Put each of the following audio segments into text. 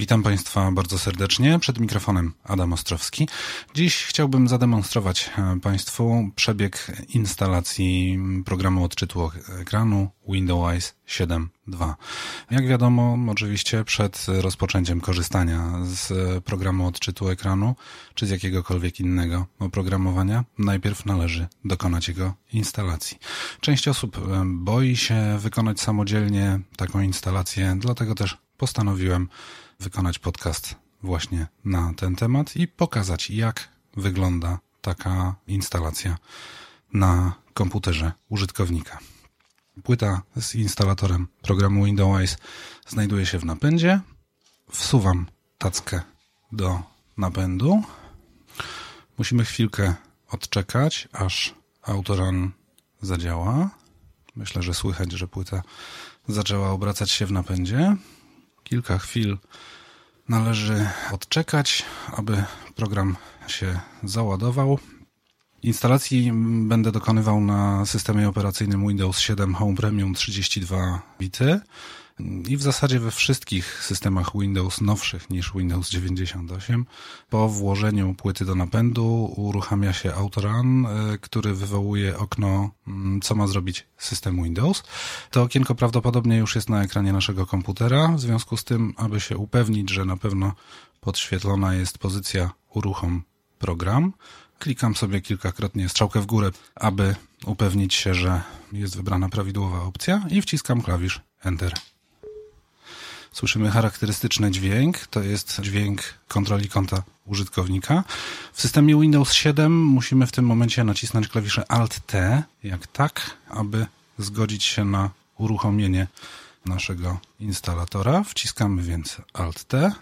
Witam Państwa bardzo serdecznie. Przed mikrofonem Adam Ostrowski. Dziś chciałbym zademonstrować e, Państwu przebieg instalacji programu odczytu ekranu Windows 7.2. Jak wiadomo, oczywiście przed rozpoczęciem korzystania z programu odczytu ekranu, czy z jakiegokolwiek innego oprogramowania, najpierw należy dokonać jego instalacji. Część osób e, boi się wykonać samodzielnie taką instalację, dlatego też postanowiłem wykonać podcast właśnie na ten temat i pokazać, jak wygląda taka instalacja na komputerze użytkownika. Płyta z instalatorem programu Windows znajduje się w napędzie. Wsuwam tackę do napędu. Musimy chwilkę odczekać, aż Autoran zadziała. Myślę, że słychać, że płyta zaczęła obracać się w napędzie. Kilka chwil należy odczekać, aby program się załadował. Instalacji będę dokonywał na systemie operacyjnym Windows 7 Home Premium 32 bity i w zasadzie we wszystkich systemach Windows nowszych niż Windows 98 po włożeniu płyty do napędu uruchamia się Autorun, e, który wywołuje okno, mm, co ma zrobić system Windows. To okienko prawdopodobnie już jest na ekranie naszego komputera, w związku z tym, aby się upewnić, że na pewno podświetlona jest pozycja uruchom program, klikam sobie kilkakrotnie strzałkę w górę, aby upewnić się, że jest wybrana prawidłowa opcja i wciskam klawisz Enter słyszymy charakterystyczny dźwięk. To jest dźwięk kontroli konta użytkownika. W systemie Windows 7 musimy w tym momencie nacisnąć klawisze Alt-T, jak tak, aby zgodzić się na uruchomienie naszego instalatora. Wciskamy więc Alt-T.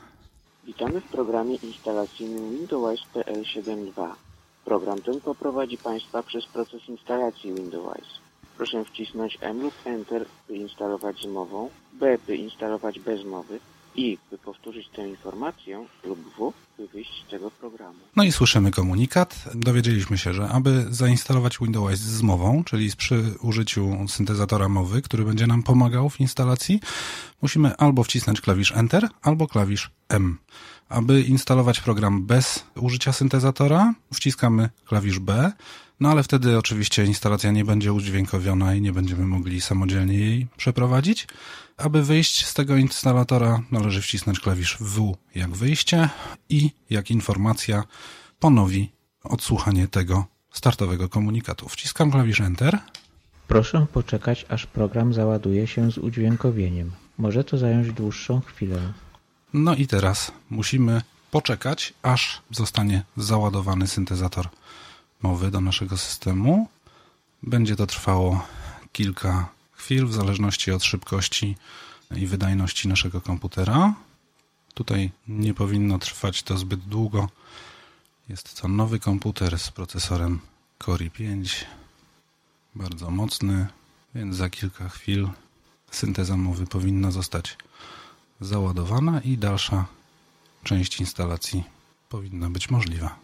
Witamy w programie instalacyjnym Windows PL 7.2. Program ten poprowadzi Państwa przez proces instalacji Windows. Proszę wcisnąć M lub Enter, by instalować z mową, B, by instalować bez mowy i, by powtórzyć tę informację, lub W, by wyjść z tego programu. No i słyszymy komunikat. Dowiedzieliśmy się, że aby zainstalować Windows z mową, czyli przy użyciu syntezatora mowy, który będzie nam pomagał w instalacji, musimy albo wcisnąć klawisz Enter, albo klawisz M. Aby instalować program bez użycia syntezatora, wciskamy klawisz B, no ale wtedy oczywiście instalacja nie będzie udźwiękowiona i nie będziemy mogli samodzielnie jej przeprowadzić. Aby wyjść z tego instalatora należy wcisnąć klawisz W jak wyjście i jak informacja ponowi odsłuchanie tego startowego komunikatu. Wciskam klawisz Enter. Proszę poczekać, aż program załaduje się z udźwiękowieniem. Może to zająć dłuższą chwilę. No i teraz musimy poczekać, aż zostanie załadowany syntezator mowy do naszego systemu. Będzie to trwało kilka chwil w zależności od szybkości i wydajności naszego komputera. Tutaj nie powinno trwać to zbyt długo. Jest to nowy komputer z procesorem Core i5. Bardzo mocny, więc za kilka chwil synteza mowy powinna zostać załadowana i dalsza część instalacji powinna być możliwa.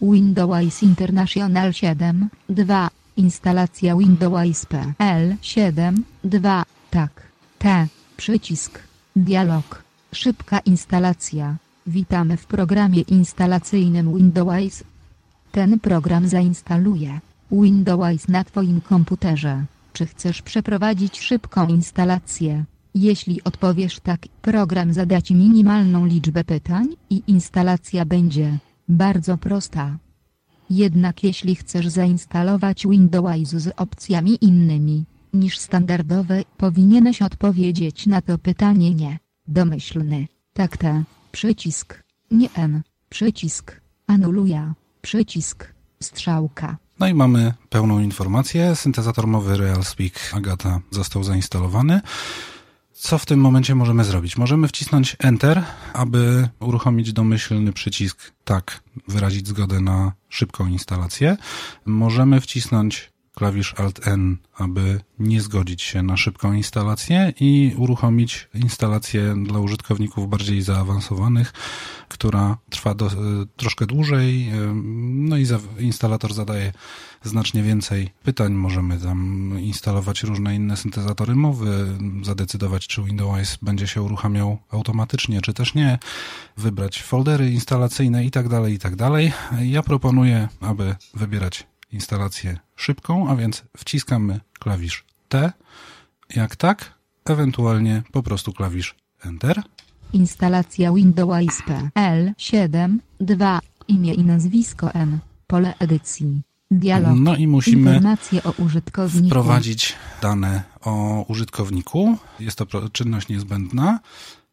Windows International 7, 2, instalacja Windows PL 7, 2, tak, T, przycisk, dialog, szybka instalacja. Witamy w programie instalacyjnym Windows. Ten program zainstaluje Windows na Twoim komputerze. Czy chcesz przeprowadzić szybką instalację? Jeśli odpowiesz tak, program zada Ci minimalną liczbę pytań i instalacja będzie bardzo prosta. Jednak jeśli chcesz zainstalować Windows z opcjami innymi niż standardowe, powinieneś odpowiedzieć na to pytanie nie. Domyślny, tak te, przycisk, nie N, przycisk, anuluja, przycisk, strzałka. No i mamy pełną informację. Syntezator mowy RealSpeak Agata został zainstalowany. Co w tym momencie możemy zrobić? Możemy wcisnąć Enter, aby uruchomić domyślny przycisk tak, wyrazić zgodę na szybką instalację. Możemy wcisnąć klawisz Alt-N, aby nie zgodzić się na szybką instalację i uruchomić instalację dla użytkowników bardziej zaawansowanych, która trwa do, troszkę dłużej, no i za, instalator zadaje znacznie więcej pytań. Możemy tam instalować różne inne syntezatory mowy, zadecydować, czy Windows będzie się uruchamiał automatycznie, czy też nie, wybrać foldery instalacyjne i tak dalej, i tak dalej. Ja proponuję, aby wybierać instalację szybką, a więc wciskamy klawisz T, jak tak, ewentualnie po prostu klawisz Enter. Instalacja Windows L7 2 imię i nazwisko N pole edycji dialog No i musimy wprowadzić dane o użytkowniku. Jest to czynność niezbędna.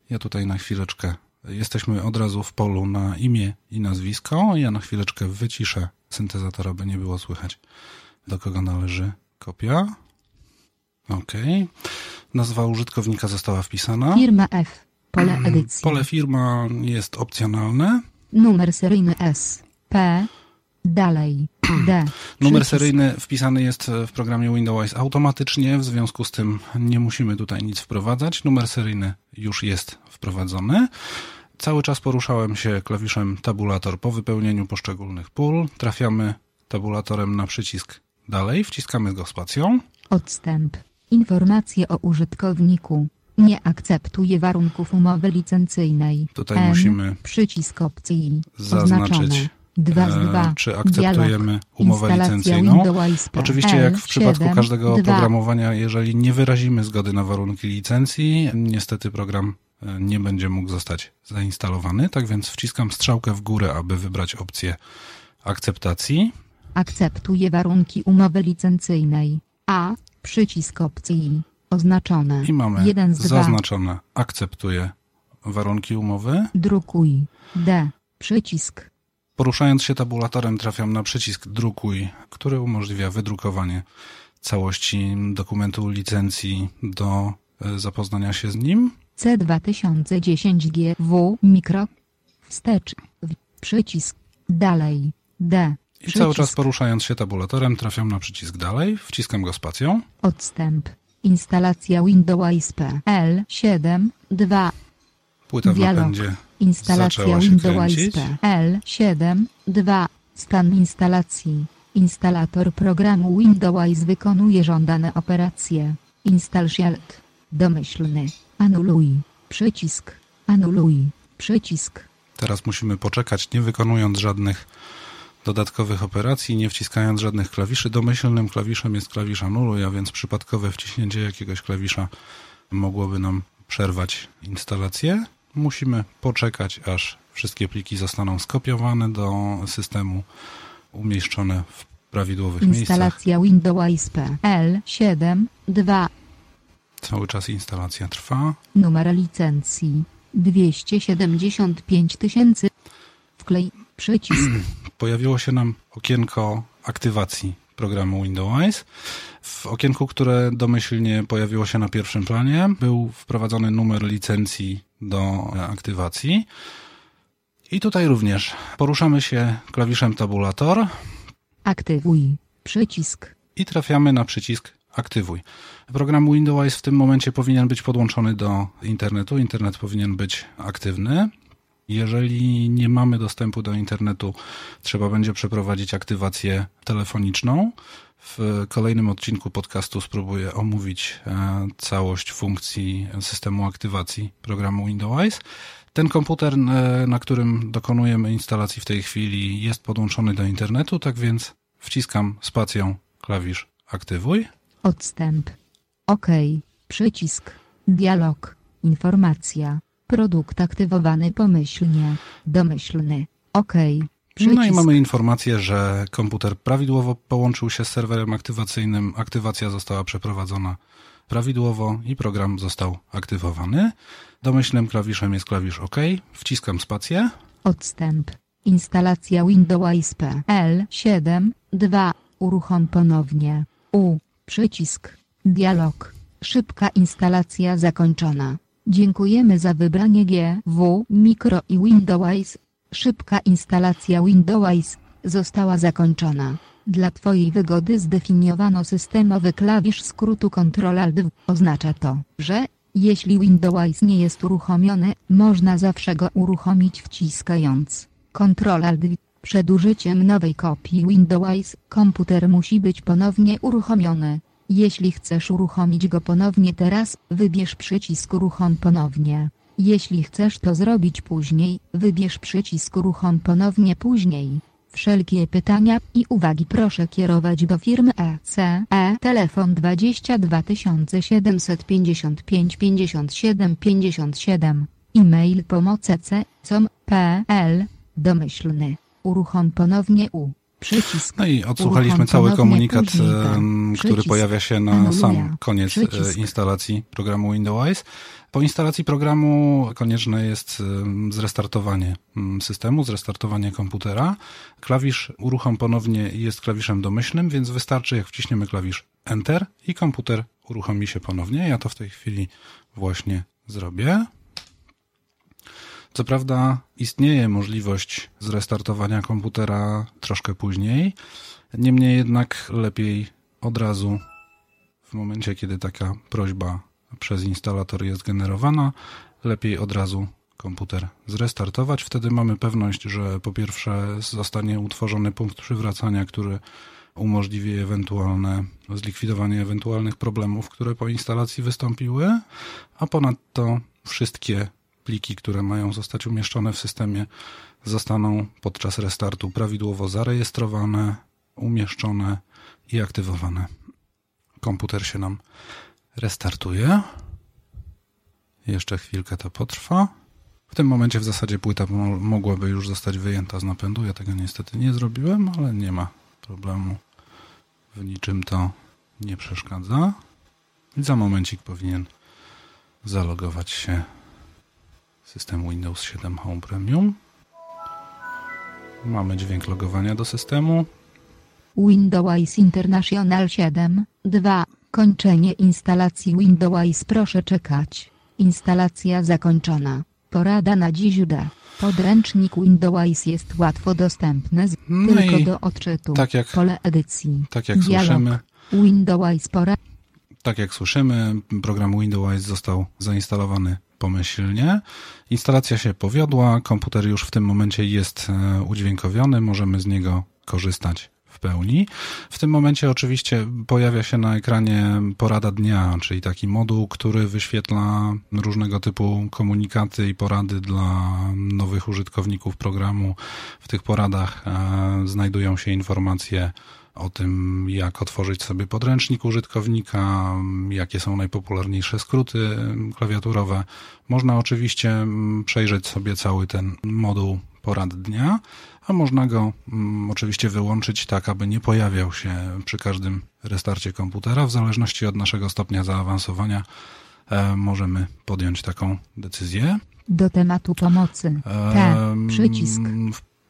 Ja tutaj na chwileczkę jesteśmy od razu w polu na imię i nazwisko. Ja na chwileczkę wyciszę syntezatora, by nie było słychać do kogo należy kopia. OK. Nazwa użytkownika została wpisana. firma F pole edycji Pole firma jest opcjonalne. numer seryjny S P dalej D Numer seryjny wpisany jest w programie Windows automatycznie, w związku z tym nie musimy tutaj nic wprowadzać. Numer seryjny już jest wprowadzony. Cały czas poruszałem się klawiszem tabulator po wypełnieniu poszczególnych pól. Trafiamy tabulatorem na przycisk dalej, wciskamy go spacją. Odstęp. Informacje o użytkowniku. Nie akceptuje warunków umowy licencyjnej. Tutaj N, musimy Przycisk opcji. zaznaczyć, Oznaczone. 2 z e, 2. czy akceptujemy umowę Instalacja licencyjną. Oczywiście jak w przypadku 7, każdego 2. oprogramowania, jeżeli nie wyrazimy zgody na warunki licencji, niestety program e, nie będzie mógł zostać zainstalowany. Tak więc wciskam strzałkę w górę, aby wybrać opcję akceptacji. Akceptuje warunki umowy licencyjnej. A. Przycisk opcji. Oznaczone. I mamy 1 z 2. zaznaczone akceptuję warunki umowy. Drukuj. D. Przycisk. Poruszając się tabulatorem trafiam na przycisk drukuj, który umożliwia wydrukowanie całości dokumentu licencji do e, zapoznania się z nim. C2010 GW mikro. Wstecz. W. Przycisk. Dalej. D. I cały czas poruszając się tabulatorem trafiam na przycisk dalej, wciskam go spacją. Odstęp. Instalacja Windows PL 7 2. Płyta w Dialog. napędzie Instalacja Windows kręcić. PL 7 2. Stan instalacji. Instalator programu Windows wykonuje żądane operacje. Install Shield. Domyślny. Anuluj. Przycisk. Anuluj. Przycisk. Teraz musimy poczekać, nie wykonując żadnych dodatkowych operacji, nie wciskając żadnych klawiszy. Domyślnym klawiszem jest klawisz anuluj, a więc przypadkowe wciśnięcie jakiegoś klawisza mogłoby nam przerwać instalację. Musimy poczekać, aż wszystkie pliki zostaną skopiowane do systemu, umieszczone w prawidłowych miejscach. Instalacja Windows PL 7 2. Cały czas instalacja trwa. Numer licencji 275 tysięcy. Wklej przycisk. pojawiło się nam okienko aktywacji programu Windows. W okienku, które domyślnie pojawiło się na pierwszym planie, był wprowadzony numer licencji do e, aktywacji. I tutaj również poruszamy się klawiszem tabulator Aktywuj przycisk. i trafiamy na przycisk aktywuj. Program Windows w tym momencie powinien być podłączony do internetu. Internet powinien być aktywny. Jeżeli nie mamy dostępu do internetu, trzeba będzie przeprowadzić aktywację telefoniczną. W kolejnym odcinku podcastu spróbuję omówić e, całość funkcji systemu aktywacji programu Windows. Ten komputer, e, na którym dokonujemy instalacji w tej chwili, jest podłączony do internetu, tak więc wciskam spacją klawisz aktywuj. Odstęp. OK. Przycisk. Dialog. Informacja. Produkt aktywowany pomyślnie. Domyślny. OK. Przycisk. No i mamy informację, że komputer prawidłowo połączył się z serwerem aktywacyjnym, aktywacja została przeprowadzona prawidłowo i program został aktywowany. Domyślnym klawiszem jest klawisz OK, wciskam spację. Odstęp. Instalacja Windows PL 7 2. Uruchom ponownie. U. Przycisk. Dialog. Szybka instalacja zakończona. Dziękujemy za wybranie GW Micro i Windows. Szybka instalacja Windows została zakończona. Dla Twojej wygody zdefiniowano systemowy klawisz skrótu Ctrl-Alt. Oznacza to, że jeśli Windows nie jest uruchomiony, można zawsze go uruchomić wciskając Ctrl-Alt. Przed użyciem nowej kopii Windows komputer musi być ponownie uruchomiony. Jeśli chcesz uruchomić go ponownie teraz, wybierz przycisk Uruchom ponownie. Jeśli chcesz to zrobić później, wybierz przycisk Uruchom ponownie później. Wszelkie pytania i uwagi proszę kierować do firmy ECE telefon 22 755 57 57 e-mail pomoce.com.pl domyślny uruchom ponownie u przycisk No i odsłuchaliśmy cały komunikat, później który przycisk. pojawia się na sam koniec e, Przycisk. instalacji programu Windows. Po instalacji programu konieczne jest zrestartowanie mm, systemu, zrestartowanie komputera. Klawisz uruchom ponownie jest klawiszem domyślnym, więc wystarczy jak wciśniemy klawisz Enter i komputer uruchomi się ponownie. Ja to w tej chwili właśnie zrobię. Co prawda istnieje możliwość zrestartowania komputera troszkę później, niemniej jednak lepiej od razu w momencie, kiedy taka prośba przez instalator jest generowana, lepiej od razu komputer zrestartować. Wtedy mamy pewność, że po pierwsze zostanie utworzony punkt przywracania, który umożliwi ewentualne zlikwidowanie ewentualnych problemów, które po instalacji wystąpiły, a ponadto wszystkie pliki, które mają zostać umieszczone w systemie, zostaną podczas restartu prawidłowo zarejestrowane, umieszczone i aktywowane. Komputer się nam restartuje. Jeszcze chwilkę to potrwa. W tym momencie w zasadzie płyta mo- mogłaby już zostać wyjęta z napędu. Ja tego niestety nie zrobiłem, ale nie ma problemu. W niczym to nie przeszkadza. I za momencik powinien zalogować się system Windows 7 Home Premium. Mamy dźwięk logowania do systemu. Windows International 7, 2. Kończenie instalacji Windows proszę czekać. Instalacja zakończona. Porada na dziś D. Podręcznik Windows jest łatwo dostępny z, No tylko do odczytu. tak jak- Pole edycji. Tak jak Dialog. słyszymy, Windows pora. Tak jak słyszymy, program Windows został zainstalowany pomyślnie. Instalacja się powiodła, komputer już w tym momencie jest e, udźwiękowiony, możemy z niego korzystać w pełni. W tym momencie oczywiście pojawia się na ekranie porada dnia, czyli taki moduł, który wyświetla różnego typu komunikaty i porady dla nowych użytkowników programu. W tych poradach e, znajdują się informacje o tym, jak otworzyć sobie podręcznik użytkownika, jakie są najpopularniejsze skróty klawiaturowe. Można oczywiście przejrzeć sobie cały ten moduł porad dnia, a można go mm, oczywiście wyłączyć tak, aby nie pojawiał się przy każdym restarcie komputera. W zależności od naszego stopnia zaawansowania e, możemy podjąć taką decyzję. Do tematu pomocy. T. Em, Przycisk.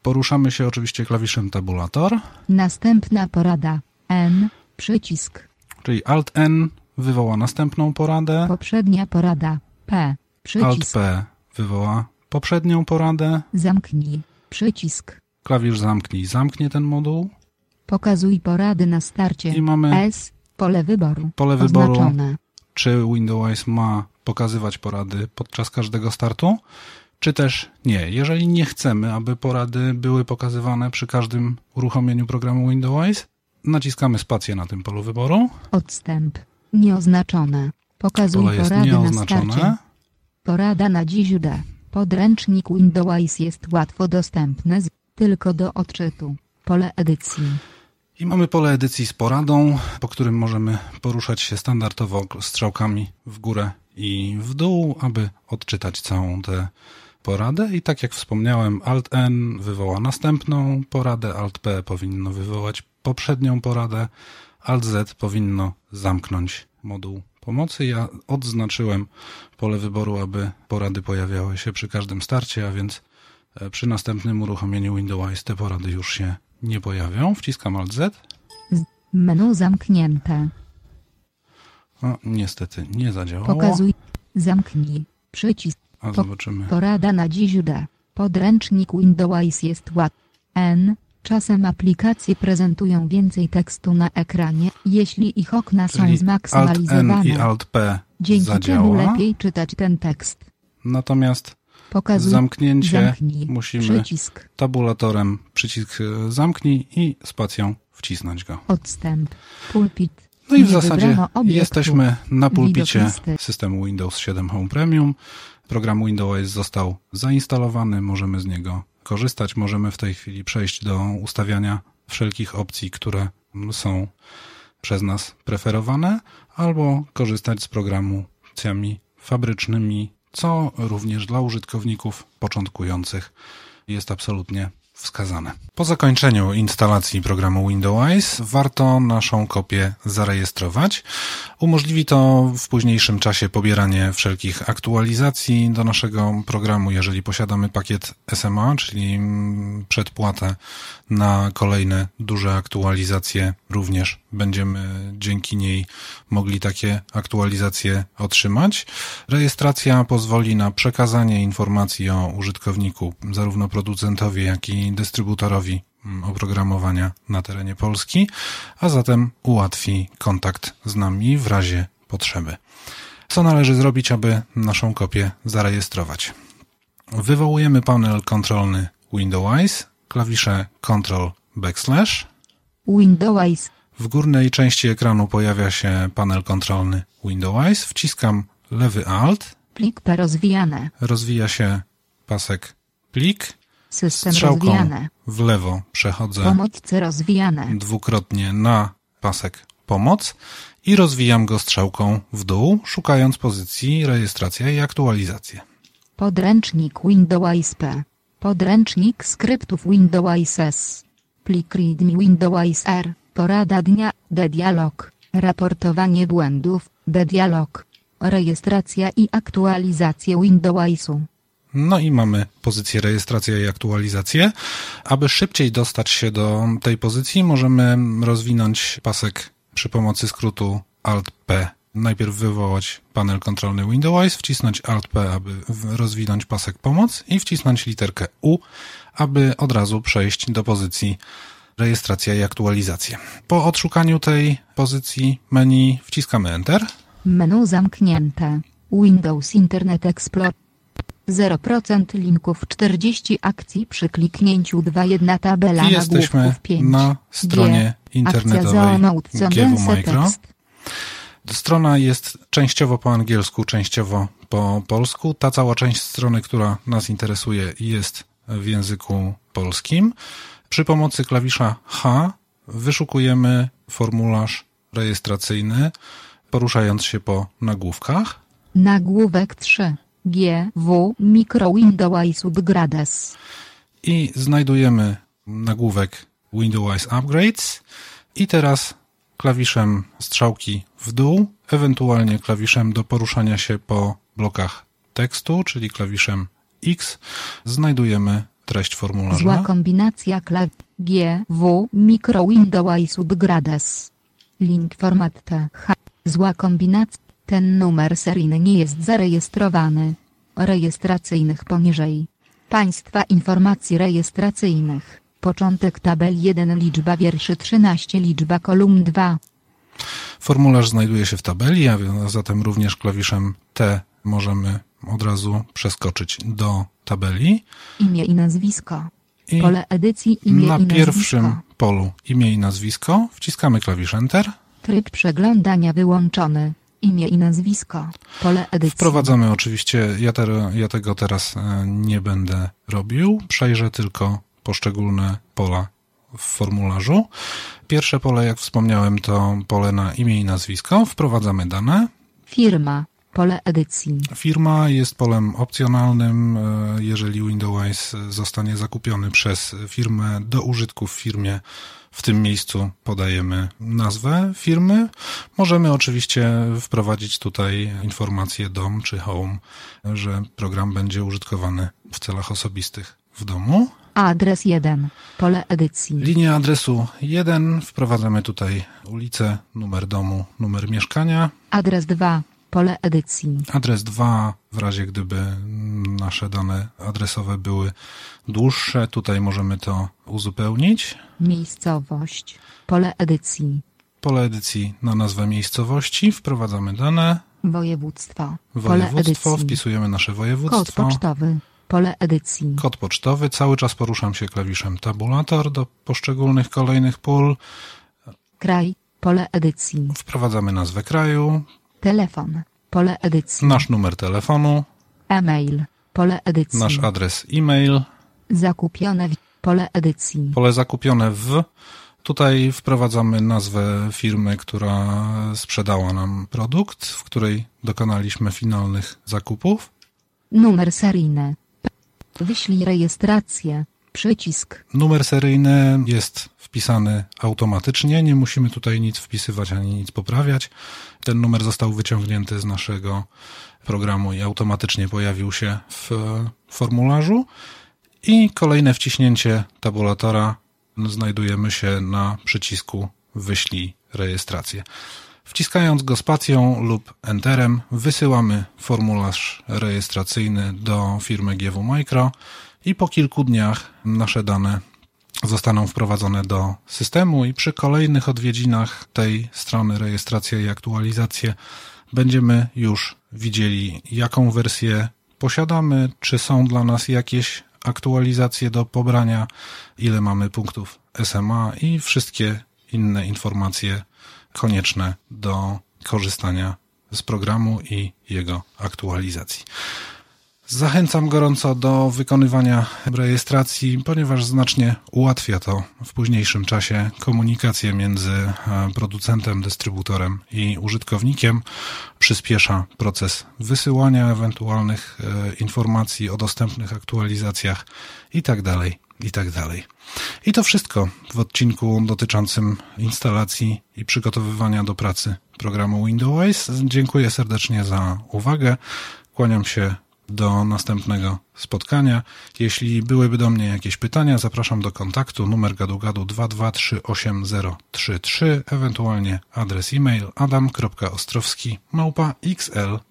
Poruszamy się oczywiście klawiszem tabulator. Następna porada. N. Przycisk. Czyli Alt-N wywoła następną poradę, Poprzednia porada. P. Przycisk. Alt-P wywoła poprzednią poradę, Zamknij. Przycisk. klawisz zamknij zamknie ten moduł, Pokazuj porady na starcie. I mamy S. Pole wyboru. pole wyboru, Oznaczone. czy Windows ma pokazywać porady podczas każdego startu, czy też nie. Jeżeli nie chcemy, aby porady były pokazywane przy każdym uruchomieniu programu Windows, naciskamy spację na tym polu wyboru, Odstęp. Nieoznaczone. Pokazuj pole porady na starcie. Porada na dziś D. Podręcznik Windows jest łatwo dostępny z, tylko do odczytu. Pole edycji. I mamy pole edycji z poradą, po którym możemy poruszać się standardowo strzałkami w górę i w dół, aby odczytać całą tę poradę. I tak jak wspomniałem, Alt-N wywoła następną poradę, Alt-P powinno wywołać poprzednią poradę, Alt-Z powinno zamknąć moduł pomocy. Ja odznaczyłem pole wyboru, aby porady pojawiały się przy każdym starcie, a więc e, przy następnym uruchomieniu Windows te porady już się nie pojawią. Wciskam Alt-Z. Menu zamknięte. No, niestety nie zadziałało. Pokazuj. Zamknij. Przycisk. A zobaczymy. Porada na dziś D. Podręcznik Windows jest łatwy. N. Czasem aplikacje prezentują więcej tekstu na ekranie, jeśli ich okna są Czyli Alt N i zmaksymalizowane. Alt P Dzięki temu zadziała. lepiej czytać ten tekst. Natomiast Pokazuj zamknięcie zamknij musimy przycisk tabulatorem przycisk e, zamknij i spacją wcisnąć go. odstęp pulpit. No i w zasadzie jesteśmy na pulpicie systemu Windows 7 Home Premium. Program Windows został zainstalowany, możemy z niego korzystać. Możemy w tej chwili przejść do ustawiania wszelkich opcji, które są przez nas preferowane, albo korzystać z programu opcjami fabrycznymi, co również dla użytkowników początkujących jest absolutnie wskazane. Po zakończeniu instalacji programu Windows warto naszą kopię zarejestrować. Umożliwi to w późniejszym czasie pobieranie wszelkich aktualizacji do naszego programu, jeżeli posiadamy pakiet SMA, czyli mm, przedpłatę na kolejne duże aktualizacje. Również będziemy dzięki niej mogli takie aktualizacje otrzymać. Rejestracja pozwoli na przekazanie informacji o użytkowniku zarówno producentowi, jak i dystrybutorowi mm, oprogramowania na terenie Polski, a zatem ułatwi kontakt z nami w razie potrzeby. Co należy zrobić, aby naszą kopię zarejestrować? Wywołujemy panel kontrolny Windows, klawisze Ctrl backslash. Windows. W górnej części ekranu pojawia się panel kontrolny Windows. Wciskam lewy Alt, Plik rozwijane. rozwija się pasek plik. System Strzałką rozwijane. w lewo przechodzę Pomoc C rozwijane. dwukrotnie na pasek pomoc i rozwijam go strzałką w dół, szukając pozycji rejestracja i aktualizacje. Podręcznik Windows P. Podręcznik skryptów Windows S. Plik README Windows R. Porada dnia. Dialog. Raportowanie błędów. Dialog. Rejestracja i aktualizacje Windowsu. No i mamy pozycję rejestracja i aktualizację. Aby szybciej dostać się do tej pozycji, możemy rozwinąć pasek przy pomocy skrótu Alt-P. Najpierw wywołać panel kontrolny Windows, wcisnąć Alt-P, aby rozwinąć pasek pomoc i wcisnąć literkę U, aby od razu przejść do pozycji rejestracja i aktualizacje. Po odszukaniu tej pozycji menu wciskamy Enter. Menu zamknięte. Windows Internet Explorer. 0% linków 40 akcji przy kliknięciu 2.1 tabela I jesteśmy nagłówków 5. na stronie Akcja internetowej GW Micro. Strona jest częściowo po angielsku, częściowo po polsku. Ta cała część strony, która nas interesuje, jest w języku polskim. Przy pomocy klawisza H wyszukujemy formularz rejestracyjny, poruszając się po nagłówkach. Nagłówek 3. GW Micro Windows Upgrades. i znajdujemy nagłówek Windows Upgrades i teraz klawiszem strzałki w dół, ewentualnie klawiszem do poruszania się po blokach tekstu, czyli klawiszem X, znajdujemy treść Zła formularza. kombinacja klaw GW Micro Windows Upgrades. Link format TH. Zła kombinacja. Ten numer seryjny nie jest zarejestrowany. Rejestracyjnych poniżej. Państwa informacji rejestracyjnych. Początek tabel 1 liczba wierszy 13 liczba kolumn 2. Formularz znajduje się w tabeli, a zatem również klawiszem T możemy od razu przeskoczyć do tabeli. Imię i nazwisko. I Pole edycji imię na i pierwszym nazwisko. polu imię i nazwisko wciskamy klawisz Enter. Tryb przeglądania wyłączony. Imię i nazwisko. Pole edycji. Wprowadzamy oczywiście, ja, te, ja tego teraz e, nie będę robił, przejrzę tylko poszczególne pola w formularzu. Pierwsze pole, jak wspomniałem, to pole na imię i nazwisko. Wprowadzamy dane. Firma. Pole edycji. Firma jest polem opcjonalnym, e, jeżeli Windows zostanie zakupiony przez firmę do użytku w firmie. W tym miejscu podajemy nazwę firmy. Możemy oczywiście wprowadzić tutaj informację dom czy home, że program będzie użytkowany w celach osobistych w domu. Adres 1. Pole edycji. Linię adresu 1 wprowadzamy tutaj ulicę, numer domu, numer mieszkania. Adres 2. Pole edycji. Adres 2 w razie gdyby nasze dane adresowe były dłuższe. Tutaj możemy to uzupełnić. Miejscowość. Pole edycji. Pole edycji na nazwę miejscowości. Wprowadzamy dane. Województwo. Województwo. Wpisujemy nasze Kod województwo. pocztowy. Pole edycji. Kod pocztowy. Cały czas poruszam się klawiszem tabulator do poszczególnych kolejnych pól. Kraj. Pole edycji. Wprowadzamy nazwę kraju, Telefon. Pole edycji. nasz numer telefonu, E-mail. Pole edycji. nasz adres e-mail, Zakupione w pole edycji. pole zakupione w. Tutaj wprowadzamy nazwę firmy, która sprzedała nam produkt, w której dokonaliśmy finalnych zakupów. Numer seryjny. Wyślij rejestrację. Przycisk. Numer seryjny jest wpisany automatycznie, nie musimy tutaj nic wpisywać ani nic poprawiać. Ten numer został wyciągnięty z naszego programu i automatycznie pojawił się w formularzu. I kolejne wciśnięcie tabulatora znajdujemy się na przycisku Wyślij rejestrację. Wciskając go spacją lub enterem wysyłamy formularz rejestracyjny do firmy GW Micro i po kilku dniach nasze dane zostaną wprowadzone do systemu i przy kolejnych odwiedzinach tej strony rejestracja i aktualizacje będziemy już widzieli jaką wersję posiadamy, czy są dla nas jakieś aktualizacje do pobrania, ile mamy punktów SMA i wszystkie inne informacje konieczne do korzystania z programu i jego aktualizacji. Zachęcam gorąco do wykonywania rejestracji, ponieważ znacznie ułatwia to w późniejszym czasie komunikację między e, producentem, dystrybutorem i użytkownikiem, przyspiesza proces wysyłania ewentualnych e, informacji o dostępnych aktualizacjach itd. itd. I to wszystko w odcinku dotyczącym instalacji i przygotowywania do pracy programu Windows. Dziękuję serdecznie za uwagę. Kłaniam się do następnego spotkania. Jeśli byłyby do mnie jakieś pytania, zapraszam do kontaktu numer gadu gadu 2238033, ewentualnie adres e-mail adam.ostrowski małpa xlwp.pl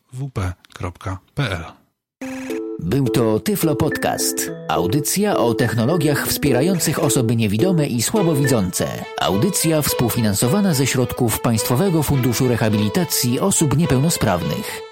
Był to Tyflo Podcast. Audycja o technologiach wspierających osoby niewidome i słabowidzące. Audycja współfinansowana ze środków Państwowego Funduszu Rehabilitacji Osób Niepełnosprawnych.